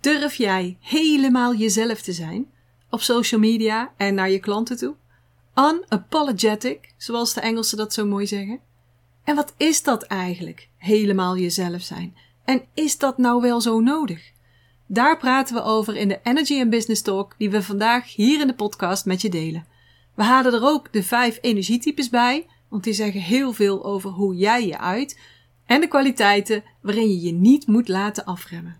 Durf jij helemaal jezelf te zijn op social media en naar je klanten toe? Unapologetic, zoals de Engelsen dat zo mooi zeggen. En wat is dat eigenlijk, helemaal jezelf zijn? En is dat nou wel zo nodig? Daar praten we over in de Energy and Business Talk die we vandaag hier in de podcast met je delen. We halen er ook de vijf energietypes bij, want die zeggen heel veel over hoe jij je uit en de kwaliteiten waarin je je niet moet laten afremmen.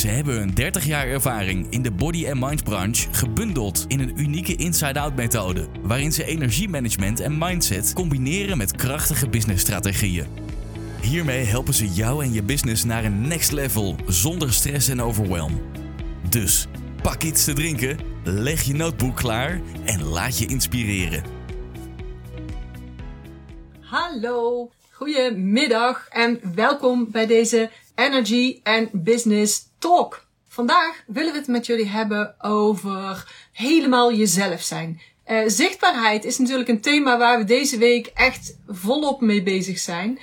Ze hebben een 30 jaar ervaring in de body and mind branche gebundeld in een unieke inside-out methode, waarin ze energiemanagement en mindset combineren met krachtige businessstrategieën. Hiermee helpen ze jou en je business naar een next level zonder stress en overwhelm. Dus pak iets te drinken, leg je notebook klaar en laat je inspireren. Hallo, goedemiddag en welkom bij deze Energy and Business Talk. Vandaag willen we het met jullie hebben over helemaal jezelf zijn. Uh, zichtbaarheid is natuurlijk een thema waar we deze week echt volop mee bezig zijn.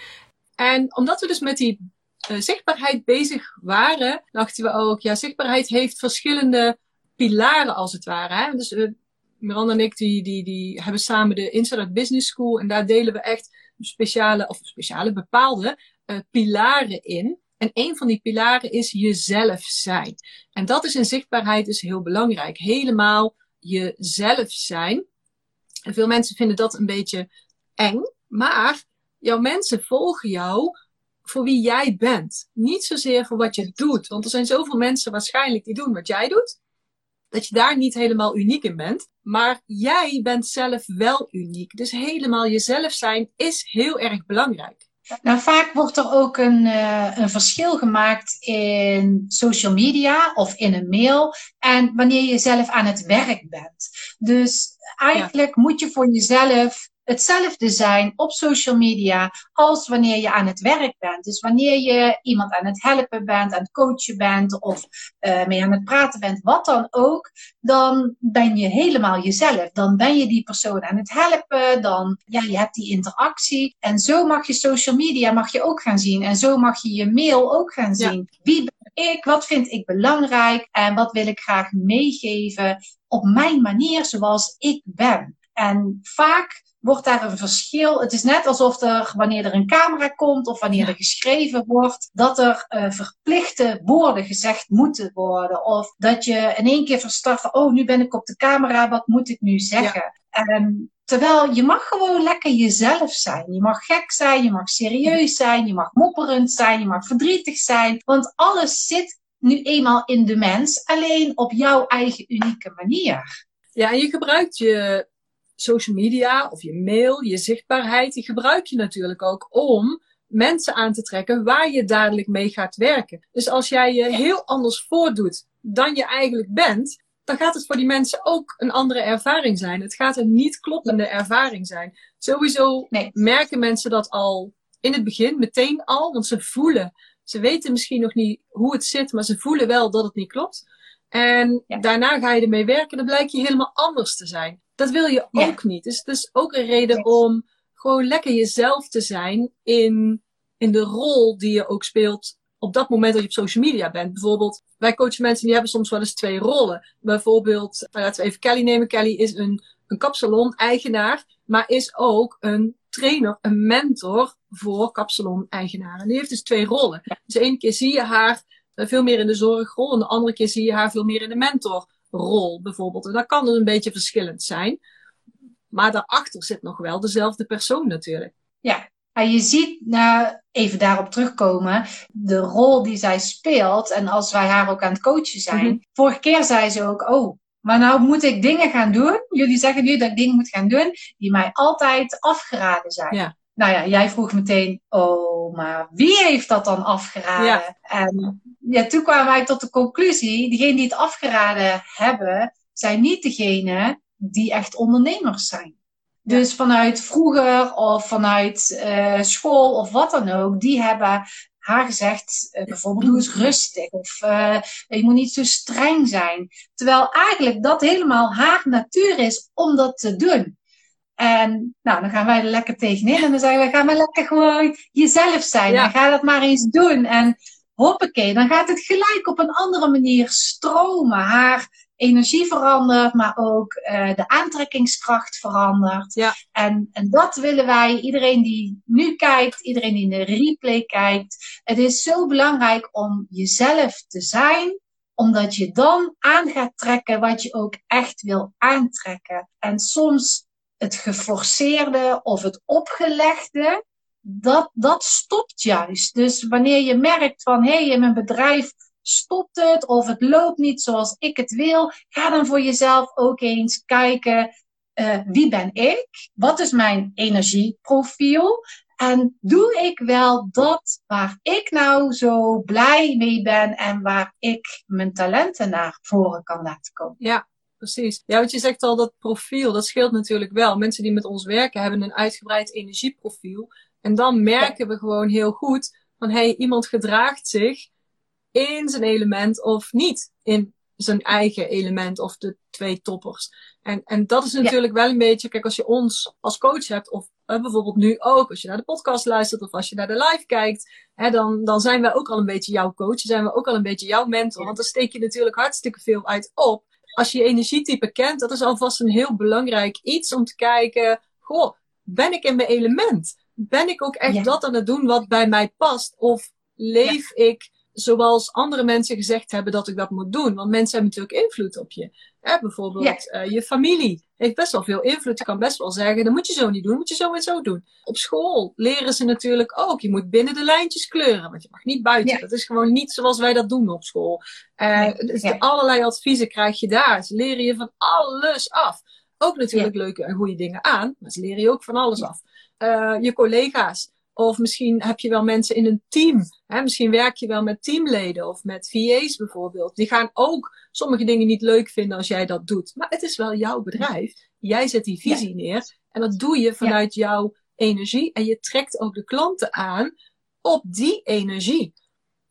En omdat we dus met die uh, zichtbaarheid bezig waren, dachten we ook, ja, zichtbaarheid heeft verschillende pilaren als het ware. Hè? Dus uh, Miranda en ik die, die, die hebben samen de Inside Business School en daar delen we echt speciale, of speciale bepaalde pilaren in. En een van die pilaren is jezelf zijn. En dat is in zichtbaarheid dus heel belangrijk. Helemaal jezelf zijn. En veel mensen vinden dat een beetje eng. Maar jouw mensen volgen jou voor wie jij bent. Niet zozeer voor wat je doet. Want er zijn zoveel mensen waarschijnlijk die doen wat jij doet. Dat je daar niet helemaal uniek in bent. Maar jij bent zelf wel uniek. Dus helemaal jezelf zijn is heel erg belangrijk. Nou, vaak wordt er ook een, uh, een verschil gemaakt in social media of in een mail en wanneer je zelf aan het werk bent. Dus eigenlijk ja. moet je voor jezelf hetzelfde zijn op social media als wanneer je aan het werk bent. Dus wanneer je iemand aan het helpen bent, aan het coachen bent of uh, mee aan het praten bent, wat dan ook, dan ben je helemaal jezelf. Dan ben je die persoon aan het helpen, dan ja, je hebt die interactie. En zo mag je social media mag je ook gaan zien en zo mag je je mail ook gaan zien. Ja. Wie ben ik? Wat vind ik belangrijk? En wat wil ik graag meegeven op mijn manier zoals ik ben? En vaak wordt daar een verschil. Het is net alsof er, wanneer er een camera komt of wanneer er geschreven wordt, dat er uh, verplichte woorden gezegd moeten worden. Of dat je in één keer verstart van, oh, nu ben ik op de camera, wat moet ik nu zeggen? Ja. Um, terwijl je mag gewoon lekker jezelf zijn. Je mag gek zijn, je mag serieus zijn, je mag mopperend zijn, je mag verdrietig zijn. Want alles zit nu eenmaal in de mens, alleen op jouw eigen unieke manier. Ja, en je gebruikt je social media of je mail, je zichtbaarheid, die gebruik je natuurlijk ook om mensen aan te trekken waar je dadelijk mee gaat werken. Dus als jij je heel anders voordoet dan je eigenlijk bent, dan gaat het voor die mensen ook een andere ervaring zijn. Het gaat een niet kloppende ervaring zijn. Sowieso nee. merken mensen dat al in het begin, meteen al, want ze voelen, ze weten misschien nog niet hoe het zit, maar ze voelen wel dat het niet klopt. En ja. daarna ga je ermee werken, dan blijkt je helemaal anders te zijn. Dat wil je ja. ook niet. Dus het is ook een reden om gewoon lekker jezelf te zijn in, in de rol die je ook speelt op dat moment dat je op social media bent. Bijvoorbeeld, wij coachen mensen die hebben soms wel eens twee rollen. Bijvoorbeeld, nou, laten we even Kelly nemen. Kelly is een, een kapsalon-eigenaar, maar is ook een trainer, een mentor voor kapsalon-eigenaren. Die heeft dus twee rollen. Dus de ene keer zie je haar veel meer in de zorgrol en de andere keer zie je haar veel meer in de mentor rol bijvoorbeeld. En dat kan dus een beetje verschillend zijn. Maar daarachter zit nog wel dezelfde persoon natuurlijk. Ja, en je ziet, nou, even daarop terugkomen, de rol die zij speelt. En als wij haar ook aan het coachen zijn. Mm-hmm. Vorige keer zei ze ook, oh, maar nou moet ik dingen gaan doen. Jullie zeggen nu dat ik dingen moet gaan doen die mij altijd afgeraden zijn. Ja. Nou ja, jij vroeg meteen, oh, maar wie heeft dat dan afgeraden? Ja. En ja, toen kwamen wij tot de conclusie, diegenen die het afgeraden hebben, zijn niet degene die echt ondernemers zijn. Dus vanuit vroeger of vanuit uh, school of wat dan ook, die hebben haar gezegd, uh, bijvoorbeeld doe eens rustig of uh, je moet niet zo streng zijn. Terwijl eigenlijk dat helemaal haar natuur is om dat te doen. En nou, dan gaan wij er lekker tegenin en dan zeggen we, ga maar lekker gewoon jezelf zijn. Ja. En ga dat maar eens doen. En hoppakee, dan gaat het gelijk op een andere manier stromen. Haar energie verandert, maar ook uh, de aantrekkingskracht verandert. Ja. En, en dat willen wij, iedereen die nu kijkt, iedereen die in de replay kijkt. Het is zo belangrijk om jezelf te zijn, omdat je dan aan gaat trekken wat je ook echt wil aantrekken. En soms het geforceerde of het opgelegde, dat, dat stopt juist. Dus wanneer je merkt van, hé, hey, in mijn bedrijf stopt het of het loopt niet zoals ik het wil, ga dan voor jezelf ook eens kijken, uh, wie ben ik? Wat is mijn energieprofiel? En doe ik wel dat waar ik nou zo blij mee ben en waar ik mijn talenten naar voren kan laten komen? Ja, precies. Ja, want je zegt al dat profiel, dat scheelt natuurlijk wel. Mensen die met ons werken hebben een uitgebreid energieprofiel. En dan merken we gewoon heel goed van, hé, hey, iemand gedraagt zich in zijn element of niet in zijn eigen element of de twee toppers. En, en dat is natuurlijk wel een beetje, kijk, als je ons als coach hebt, of uh, bijvoorbeeld nu ook, als je naar de podcast luistert of als je naar de live kijkt, hè, dan, dan zijn wij ook al een beetje jouw coach, zijn we ook al een beetje jouw mentor, want dan steek je natuurlijk hartstikke veel uit op. Als je je energietype kent, dat is alvast een heel belangrijk iets om te kijken, goh, ben ik in mijn element? Ben ik ook echt dat aan het doen wat bij mij past? Of leef ik zoals andere mensen gezegd hebben dat ik dat moet doen. Want mensen hebben natuurlijk invloed op je. Hè, bijvoorbeeld uh, je familie heeft best wel veel invloed. Je kan best wel zeggen, dat moet je zo niet doen, moet je zo en zo doen. Op school leren ze natuurlijk ook. Je moet binnen de lijntjes kleuren, want je mag niet buiten. Dat is gewoon niet zoals wij dat doen op school. Uh, dus allerlei adviezen krijg je daar. Ze leren je van alles af. Ook natuurlijk leuke en goede dingen aan, maar ze leren je ook van alles af. Uh, je collega's. Of misschien heb je wel mensen in een team. Hè? Misschien werk je wel met teamleden of met VA's bijvoorbeeld. Die gaan ook sommige dingen niet leuk vinden als jij dat doet. Maar het is wel jouw bedrijf. Jij zet die visie neer. En dat doe je vanuit jouw energie. En je trekt ook de klanten aan op die energie.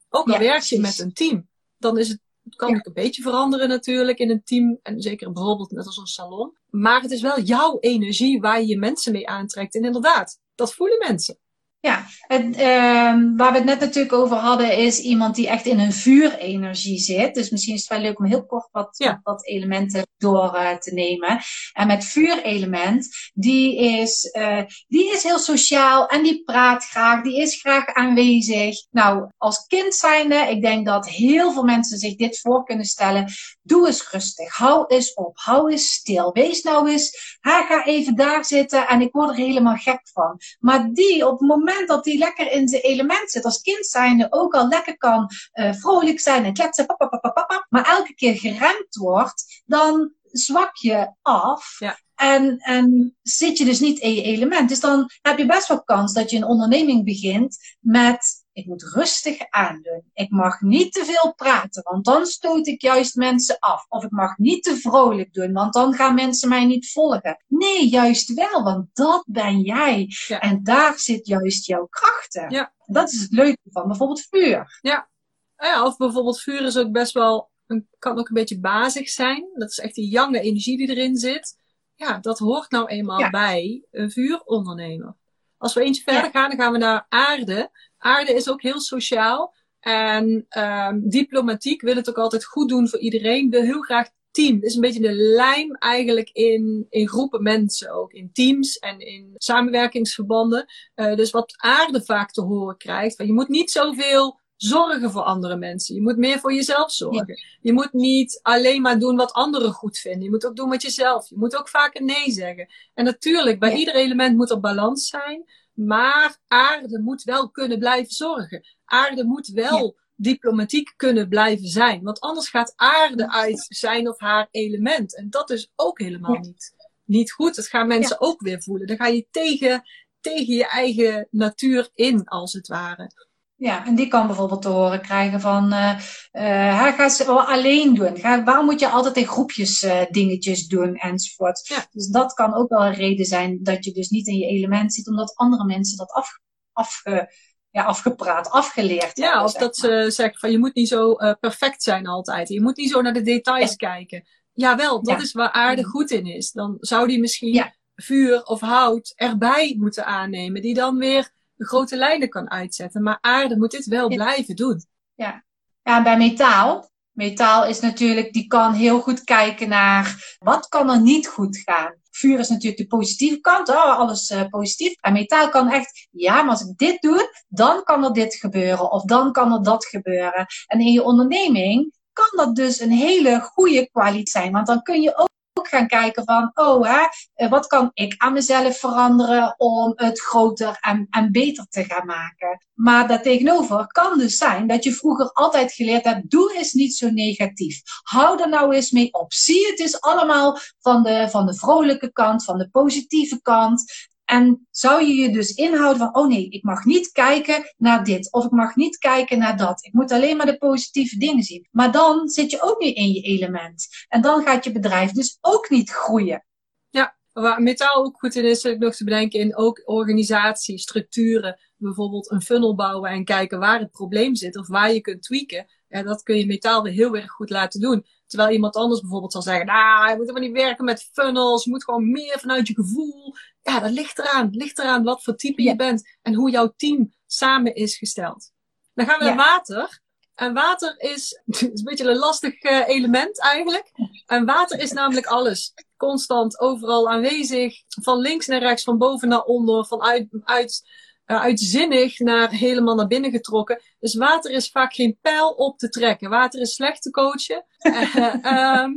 Ook al werk je met een team. Dan is het, kan het een beetje veranderen natuurlijk in een team. En zeker bijvoorbeeld net als een salon. Maar het is wel jouw energie waar je je mensen mee aantrekt. En inderdaad, dat voelen mensen. Ja, het, uh, waar we het net natuurlijk over hadden, is iemand die echt in een vuurenergie zit. Dus misschien is het wel leuk om heel kort wat, wat, elementen door uh, te nemen. En met vuurelement, die is, uh, die is heel sociaal en die praat graag, die is graag aanwezig. Nou, als kind zijnde, ik denk dat heel veel mensen zich dit voor kunnen stellen. Doe eens rustig, hou eens op, hou eens stil. Wees nou eens, ga even daar zitten en ik word er helemaal gek van. Maar die op het moment dat hij lekker in zijn element zit, als kind zijnde ook al lekker kan uh, vrolijk zijn en kletsen, papa, papa, maar elke keer geremd wordt, dan zwak je af. Ja. En, en zit je dus niet in je element. Dus dan heb je best wel kans dat je een onderneming begint met ik moet rustig aandoen. Ik mag niet te veel praten, want dan stoot ik juist mensen af. Of ik mag niet te vrolijk doen, want dan gaan mensen mij niet volgen. Nee, juist wel, want dat ben jij. En daar zit juist jouw krachten. Ja. Dat is het leuke van bijvoorbeeld vuur. Ja. ja, of bijvoorbeeld vuur is ook best wel, kan ook een beetje bazig zijn. Dat is echt die jonge energie die erin zit. Ja, dat hoort nou eenmaal bij een vuurondernemer. Als we eentje verder gaan, dan gaan we naar aarde aarde is ook heel sociaal. En um, diplomatiek wil het ook altijd goed doen voor iedereen. Wil heel graag team. Het is een beetje de lijm eigenlijk in, in groepen mensen ook. In teams en in samenwerkingsverbanden. Uh, dus wat aarde vaak te horen krijgt. Van je moet niet zoveel zorgen voor andere mensen. Je moet meer voor jezelf zorgen. Je moet niet alleen maar doen wat anderen goed vinden. Je moet ook doen wat jezelf. Je moet ook vaker nee zeggen. En natuurlijk, bij ieder element moet er balans zijn. Maar aarde moet wel kunnen blijven zorgen. Aarde moet wel diplomatiek kunnen blijven zijn. Want anders gaat aarde uit zijn of haar element. En dat is ook helemaal niet, niet goed. Dat gaan mensen ook weer voelen. Dan ga je tegen, tegen je eigen natuur in, als het ware. Ja, en die kan bijvoorbeeld te horen krijgen van, uh, uh, ga ze wel alleen doen. Ga, waarom moet je altijd in groepjes uh, dingetjes doen enzovoort. Ja. Dus dat kan ook wel een reden zijn dat je dus niet in je element zit, omdat andere mensen dat af, afge, ja, afgepraat, afgeleerd Ja, of dat ze zeggen van je moet niet zo perfect zijn altijd. Je moet niet zo naar de details ja. kijken. Jawel, dat ja. is waar aarde goed in is. Dan zou die misschien vuur of hout erbij moeten aannemen, die dan weer de grote lijnen kan uitzetten. Maar aarde moet dit wel blijven doen. Ja. ja, bij metaal. Metaal is natuurlijk, die kan heel goed kijken naar wat kan er niet goed gaan. Vuur is natuurlijk de positieve kant, oh, alles uh, positief. En metaal kan echt, ja, maar als ik dit doe, dan kan er dit gebeuren. Of dan kan er dat gebeuren. En in je onderneming kan dat dus een hele goede kwaliteit zijn. Want dan kun je ook ook gaan kijken van, oh, hè, eh, wat kan ik aan mezelf veranderen om het groter en, en beter te gaan maken. Maar daartegenover kan dus zijn dat je vroeger altijd geleerd hebt, doe eens niet zo negatief. Hou er nou eens mee op. Zie het is allemaal van de, van de vrolijke kant, van de positieve kant. En zou je je dus inhouden van, oh nee, ik mag niet kijken naar dit. Of ik mag niet kijken naar dat. Ik moet alleen maar de positieve dingen zien. Maar dan zit je ook niet in je element. En dan gaat je bedrijf dus ook niet groeien. Ja, waar metaal ook goed in is, ik nog te bedenken in ook organisatie, structuren. Bijvoorbeeld een funnel bouwen en kijken waar het probleem zit of waar je kunt tweaken. Ja, dat kun je metaal weer heel erg goed laten doen. Terwijl iemand anders bijvoorbeeld zal zeggen, nou, je moet helemaal niet werken met funnels. Je moet gewoon meer vanuit je gevoel. Ja, dat ligt eraan. ligt eraan wat voor type je bent en hoe jouw team samen is gesteld. Dan gaan we naar water. En water is, is een beetje een lastig uh, element eigenlijk. En water is namelijk alles. Constant, overal aanwezig. Van links naar rechts, van boven naar onder, van uit, uit uh, uitzinnig naar helemaal naar binnen getrokken. Dus water is vaak geen pijl op te trekken. Water is slecht te coachen. uh, um,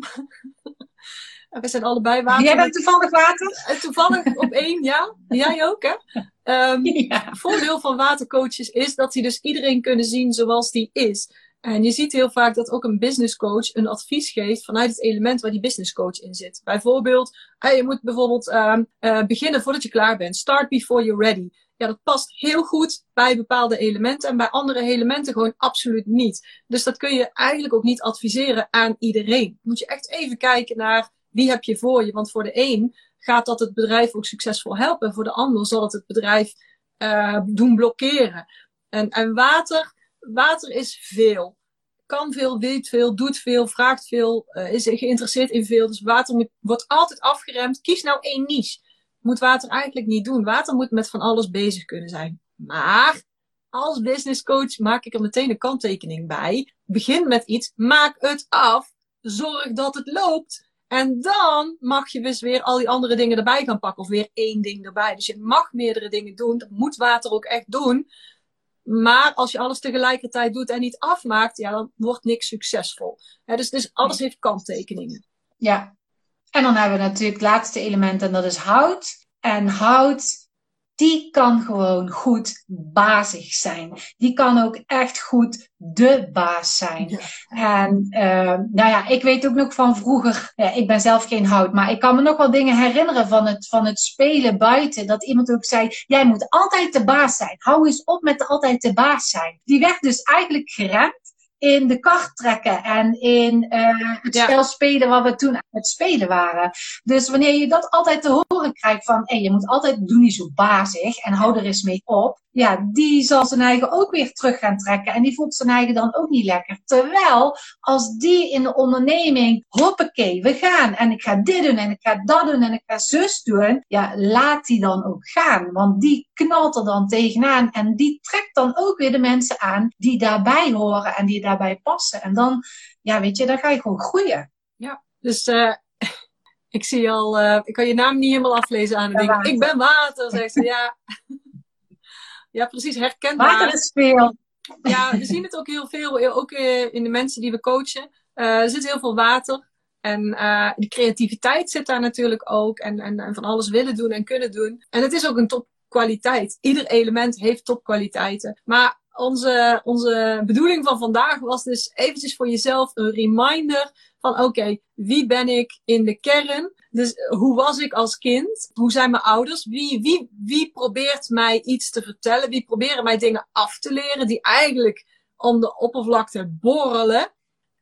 we zijn allebei water. Jij bent toevallig water? Uh, toevallig op één, ja. Jij ook, hè? Um, ja. Voordeel van watercoaches is dat die dus iedereen kunnen zien zoals die is. En je ziet heel vaak dat ook een business coach een advies geeft vanuit het element waar die business coach in zit. Bijvoorbeeld, je moet bijvoorbeeld uh, uh, beginnen voordat je klaar bent. Start before you're ready ja, dat past heel goed bij bepaalde elementen en bij andere elementen gewoon absoluut niet. Dus dat kun je eigenlijk ook niet adviseren aan iedereen. Moet je echt even kijken naar wie heb je voor je. Want voor de een gaat dat het bedrijf ook succesvol helpen. En voor de ander zal het het bedrijf uh, doen blokkeren. En, en water, water is veel. Kan veel, weet veel, doet veel, vraagt veel, uh, is geïnteresseerd in veel. Dus water wordt altijd afgeremd. Kies nou één niche moet water eigenlijk niet doen. Water moet met van alles bezig kunnen zijn. Maar als business coach maak ik er meteen een kanttekening bij. Begin met iets, maak het af, zorg dat het loopt. En dan mag je dus weer al die andere dingen erbij gaan pakken. Of weer één ding erbij. Dus je mag meerdere dingen doen. Dat moet water ook echt doen. Maar als je alles tegelijkertijd doet en niet afmaakt, ja, dan wordt niks succesvol. dus, dus alles heeft kanttekeningen. Ja, en dan hebben we natuurlijk het laatste element en dat is hout. En hout, die kan gewoon goed bazig zijn. Die kan ook echt goed de baas zijn. En uh, nou ja, ik weet ook nog van vroeger, ja, ik ben zelf geen hout, maar ik kan me nog wel dingen herinneren van het, van het spelen buiten. Dat iemand ook zei, jij moet altijd de baas zijn. Hou eens op met altijd de baas zijn. Die werd dus eigenlijk geremd in de kart trekken en in uh, het ja. spel spelen waar we toen aan het spelen waren. Dus wanneer je dat altijd te horen krijgt van, hey, je moet altijd, doe niet zo bazig en hou er eens mee op ja, die zal zijn eigen ook weer terug gaan trekken. En die voelt zijn eigen dan ook niet lekker. Terwijl, als die in de onderneming, hoppakee, we gaan. En ik ga dit doen en ik ga dat doen en ik ga zus doen. Ja, laat die dan ook gaan. Want die knalt er dan tegenaan. En die trekt dan ook weer de mensen aan die daarbij horen en die daarbij passen. En dan, ja, weet je, dan ga je gewoon groeien. Ja, dus... Uh... Ik zie al, uh, ik kan je naam niet helemaal aflezen aan ding. Ik ben water, zegt ze. Ja, ja, precies, herkenbaar. Water is veel. Ja, we zien het ook heel veel, ook eh, in de mensen die we coachen. Uh, er zit heel veel water. En uh, de creativiteit zit daar natuurlijk ook. En, en, en van alles willen doen en kunnen doen. En het is ook een topkwaliteit. Ieder element heeft topkwaliteiten. Maar onze, onze bedoeling van vandaag was dus eventjes voor jezelf een reminder van oké, wie ben ik in de kern? Dus hoe was ik als kind? Hoe zijn mijn ouders? Wie, wie, wie probeert mij iets te vertellen? Wie proberen mij dingen af te leren die eigenlijk om de oppervlakte borrelen?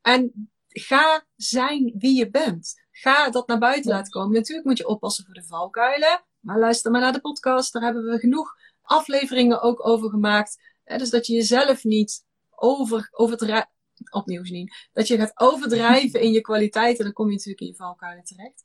En ga zijn wie je bent. Ga dat naar buiten laten komen. Natuurlijk moet je oppassen voor de valkuilen. Maar luister maar naar de podcast. Daar hebben we genoeg afleveringen ook over gemaakt. Dus dat je jezelf niet over, over opnieuw zien. Dat je gaat overdrijven in je kwaliteiten. Dan kom je natuurlijk in je valkuilen terecht.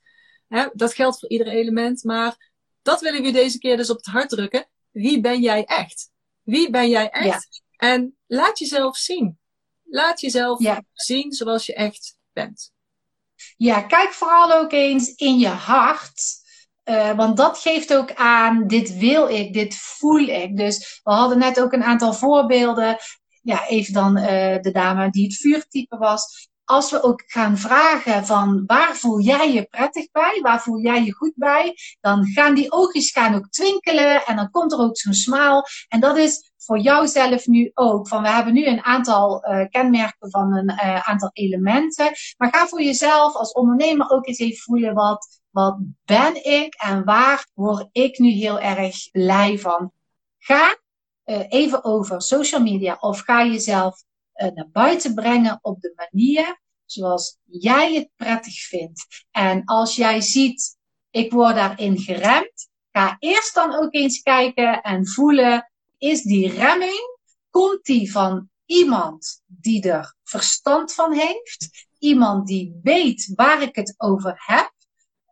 dat geldt voor ieder element. Maar dat willen we deze keer dus op het hart drukken. Wie ben jij echt? Wie ben jij echt? En laat jezelf zien. Laat jezelf zien zoals je echt bent. Ja, kijk vooral ook eens in je hart. Uh, want dat geeft ook aan, dit wil ik, dit voel ik. Dus we hadden net ook een aantal voorbeelden. Ja, even dan uh, de dame die het vuurtype was als we ook gaan vragen van waar voel jij je prettig bij, waar voel jij je goed bij, dan gaan die oogjes gaan ook twinkelen en dan komt er ook zo'n smile. En dat is voor jouzelf nu ook. Van we hebben nu een aantal uh, kenmerken van een aantal elementen. Maar ga voor jezelf als ondernemer ook eens even voelen wat, wat ben ik en waar word ik nu heel erg blij van. Ga uh, even over social media of ga jezelf naar buiten brengen op de manier zoals jij het prettig vindt. En als jij ziet, ik word daarin geremd, ga eerst dan ook eens kijken en voelen, is die remming, komt die van iemand die er verstand van heeft? Iemand die weet waar ik het over heb?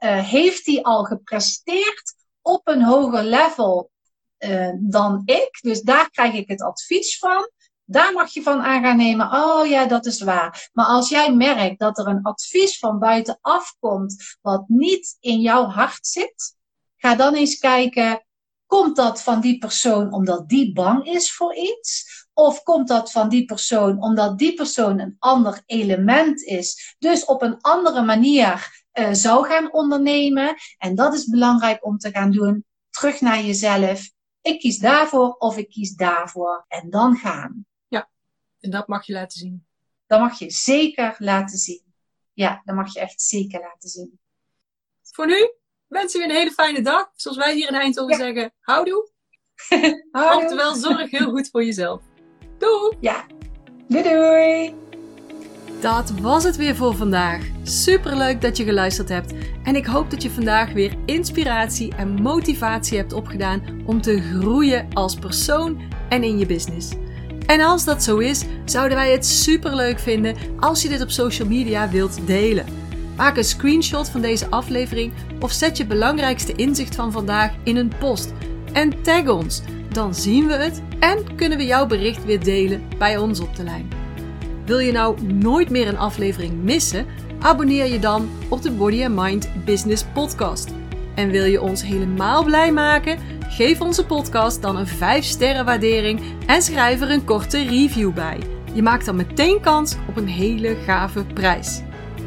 Uh, heeft die al gepresteerd op een hoger level uh, dan ik? Dus daar krijg ik het advies van. Daar mag je van aan gaan nemen. Oh ja, dat is waar. Maar als jij merkt dat er een advies van buitenaf komt wat niet in jouw hart zit, ga dan eens kijken. Komt dat van die persoon omdat die bang is voor iets? Of komt dat van die persoon omdat die persoon een ander element is, dus op een andere manier uh, zou gaan ondernemen? En dat is belangrijk om te gaan doen. Terug naar jezelf. Ik kies daarvoor of ik kies daarvoor. En dan gaan. En dat mag je laten zien. Dat mag je zeker laten zien. Ja, dat mag je echt zeker laten zien. Voor nu wensen we een hele fijne dag. Zoals wij hier in Eindhoven ja. zeggen, houdoe. houdoe. Oftewel, zorg heel goed voor jezelf. Doei! Ja, doei doei! Dat was het weer voor vandaag. Super leuk dat je geluisterd hebt. En ik hoop dat je vandaag weer inspiratie en motivatie hebt opgedaan om te groeien als persoon en in je business. En als dat zo is, zouden wij het super leuk vinden als je dit op social media wilt delen. Maak een screenshot van deze aflevering of zet je belangrijkste inzicht van vandaag in een post en tag ons. Dan zien we het en kunnen we jouw bericht weer delen bij ons op de lijn. Wil je nou nooit meer een aflevering missen? Abonneer je dan op de Body and Mind Business Podcast. En wil je ons helemaal blij maken? Geef onze podcast dan een 5 sterren waardering en schrijf er een korte review bij. Je maakt dan meteen kans op een hele gave prijs.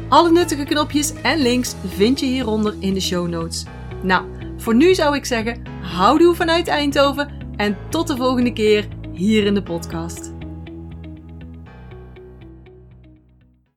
Alle nuttige knopjes en links vind je hieronder in de show notes. Nou, voor nu zou ik zeggen, houdoe vanuit Eindhoven en tot de volgende keer hier in de podcast.